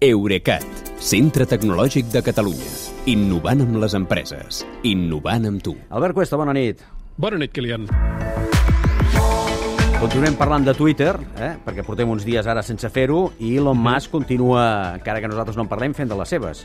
Eurecat, centre tecnològic de Catalunya. Innovant amb les empreses. Innovant amb tu. Albert Cuesta, bona nit. Bona nit, Kilian. Continuem parlant de Twitter, eh? perquè portem uns dies ara sense fer-ho, i Elon Musk continua, encara que nosaltres no en parlem, fent de les seves.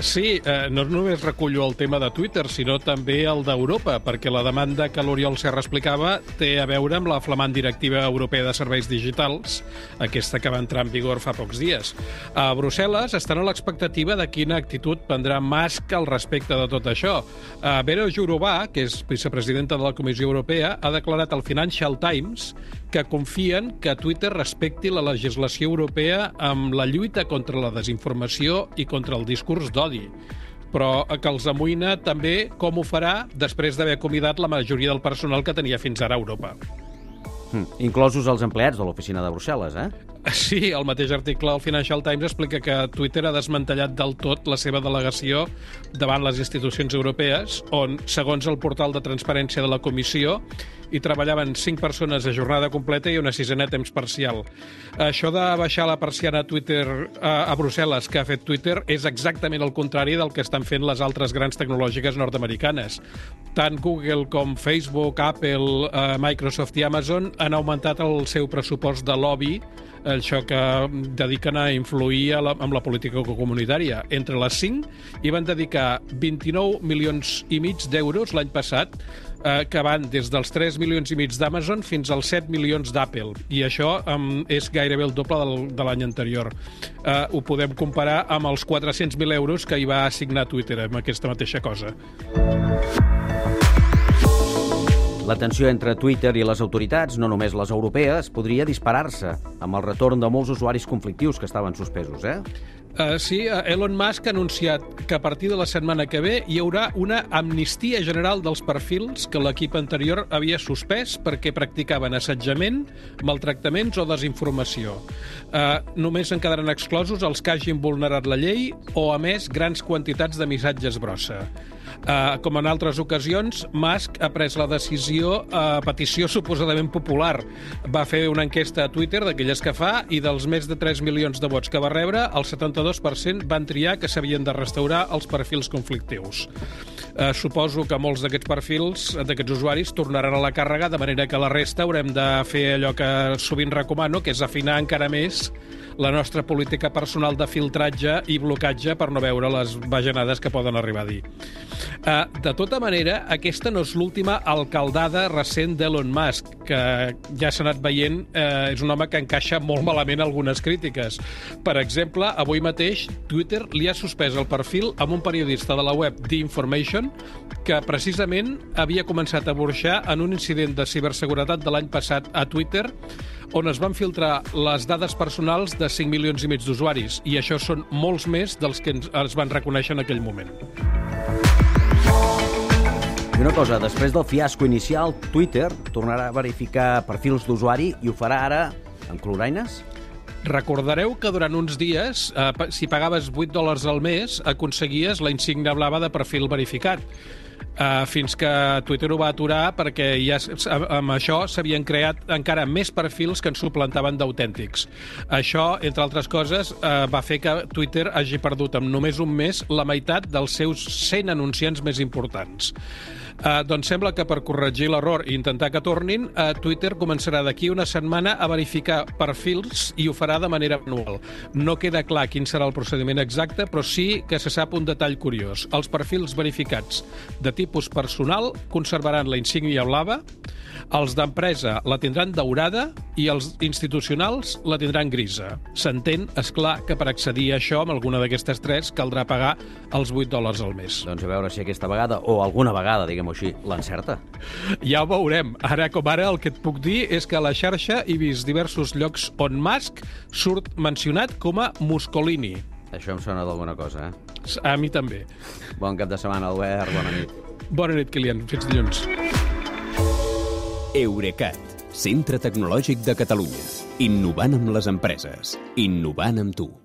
Sí, eh, no només recullo el tema de Twitter, sinó també el d'Europa, perquè la demanda que l'Oriol Serra explicava té a veure amb la flamant Directiva Europea de Serveis Digitals, aquesta que va entrar en vigor fa pocs dies. A Brussel·les estan a l'expectativa de quina actitud prendrà Musk al respecte de tot això. Eh, Vera Jourovà, que és vicepresidenta de la Comissió Europea, ha declarat al Financial Times que confien que Twitter respecti la legislació europea amb la lluita contra la desinformació i contra el discurs d'odi però que els amoïna també com ho farà després d'haver acomiadat la majoria del personal que tenia fins ara a Europa. Mm, inclosos els empleats de l'oficina de Brussel·les, eh? Sí, el mateix article del Financial Times explica que Twitter ha desmantellat del tot la seva delegació davant les institucions europees, on, segons el portal de transparència de la Comissió, hi treballaven cinc persones a jornada completa i una sisena a temps parcial. Això de baixar la persiana a Twitter a, a Brussel·les que ha fet Twitter és exactament el contrari del que estan fent les altres grans tecnològiques nord-americanes. Tant Google com Facebook, Apple, eh, Microsoft i Amazon han augmentat el seu pressupost de lobby això que dediquen a influir a la, amb la política comunitària. Entre les 5 hi van dedicar 29 milions i mig d'euros l'any passat, eh, que van des dels 3 milions i mig d'Amazon fins als 7 milions d'Apple. I això um, és gairebé el doble del, de l'any anterior. Eh, ho podem comparar amb els 400.000 euros que hi va assignar Twitter amb aquesta mateixa cosa. La tensió entre Twitter i les autoritats, no només les europees, podria disparar-se amb el retorn de molts usuaris conflictius que estaven suspesos, eh? Uh, sí, uh, Elon Musk ha anunciat que a partir de la setmana que ve hi haurà una amnistia general dels perfils que l'equip anterior havia suspès perquè practicaven assetjament, maltractaments o desinformació. Uh, només en quedaran exclosos els que hagin vulnerat la llei o, a més, grans quantitats de missatges brossa. Uh, com en altres ocasions, Musk ha pres la decisió a petició suposadament popular. Va fer una enquesta a Twitter d'aquelles que fa i dels més de 3 milions de vots que va rebre, el 72% van triar que s'havien de restaurar els perfils conflictius. Uh, suposo que molts d'aquests perfils, d'aquests usuaris, tornaran a la càrrega, de manera que la resta haurem de fer allò que sovint recomano, que és afinar encara més la nostra política personal de filtratge i blocatge per no veure les bajanades que poden arribar a dir. Uh, de tota manera, aquesta no és l'última alcaldada recent d'Elon Musk, que ja s'ha anat veient, uh, és un home que encaixa molt malament algunes crítiques. Per exemple, avui mateix Twitter li ha suspès el perfil amb un periodista de la web The Information que precisament havia començat a burxar en un incident de ciberseguretat de l'any passat a Twitter on es van filtrar les dades personals de 5 milions i mig d'usuaris, i això són molts més dels que es van reconèixer en aquell moment. I una cosa, després del fiasco inicial, Twitter tornarà a verificar perfils d'usuari i ho farà ara amb cloraines? Recordareu que durant uns dies, eh, si pagaves 8 dòlars al mes, aconseguies la insígnia blava de perfil verificat. Uh, fins que Twitter ho va aturar perquè ja amb això s'havien creat encara més perfils que ens suplantaven d'autèntics. Això, entre altres coses, uh, va fer que Twitter hagi perdut en només un mes la meitat dels seus 100 anunciants més importants. Uh, doncs sembla que per corregir l'error i intentar que tornin, uh, Twitter començarà d'aquí una setmana a verificar perfils i ho farà de manera manual. No queda clar quin serà el procediment exacte, però sí que se sap un detall curiós. Els perfils verificats de tipus personal conservaran la insígnia blava, els d'empresa la tindran daurada i els institucionals la tindran grisa. S'entén, és clar que per accedir a això, amb alguna d'aquestes tres, caldrà pagar els 8 dòlars al mes. Doncs a veure si aquesta vegada, o alguna vegada, diguem-ho així, l'encerta. Ja ho veurem. Ara com ara el que et puc dir és que a la xarxa he vist diversos llocs on Musk surt mencionat com a Muscolini. Això em sona d'alguna cosa, eh? A mi també. Bon cap de setmana, Albert. Bona nit. Bona nit, Kilian. Fins dilluns. Eurecat, centre tecnològic de Catalunya. Innovant amb les empreses. Innovant amb tu.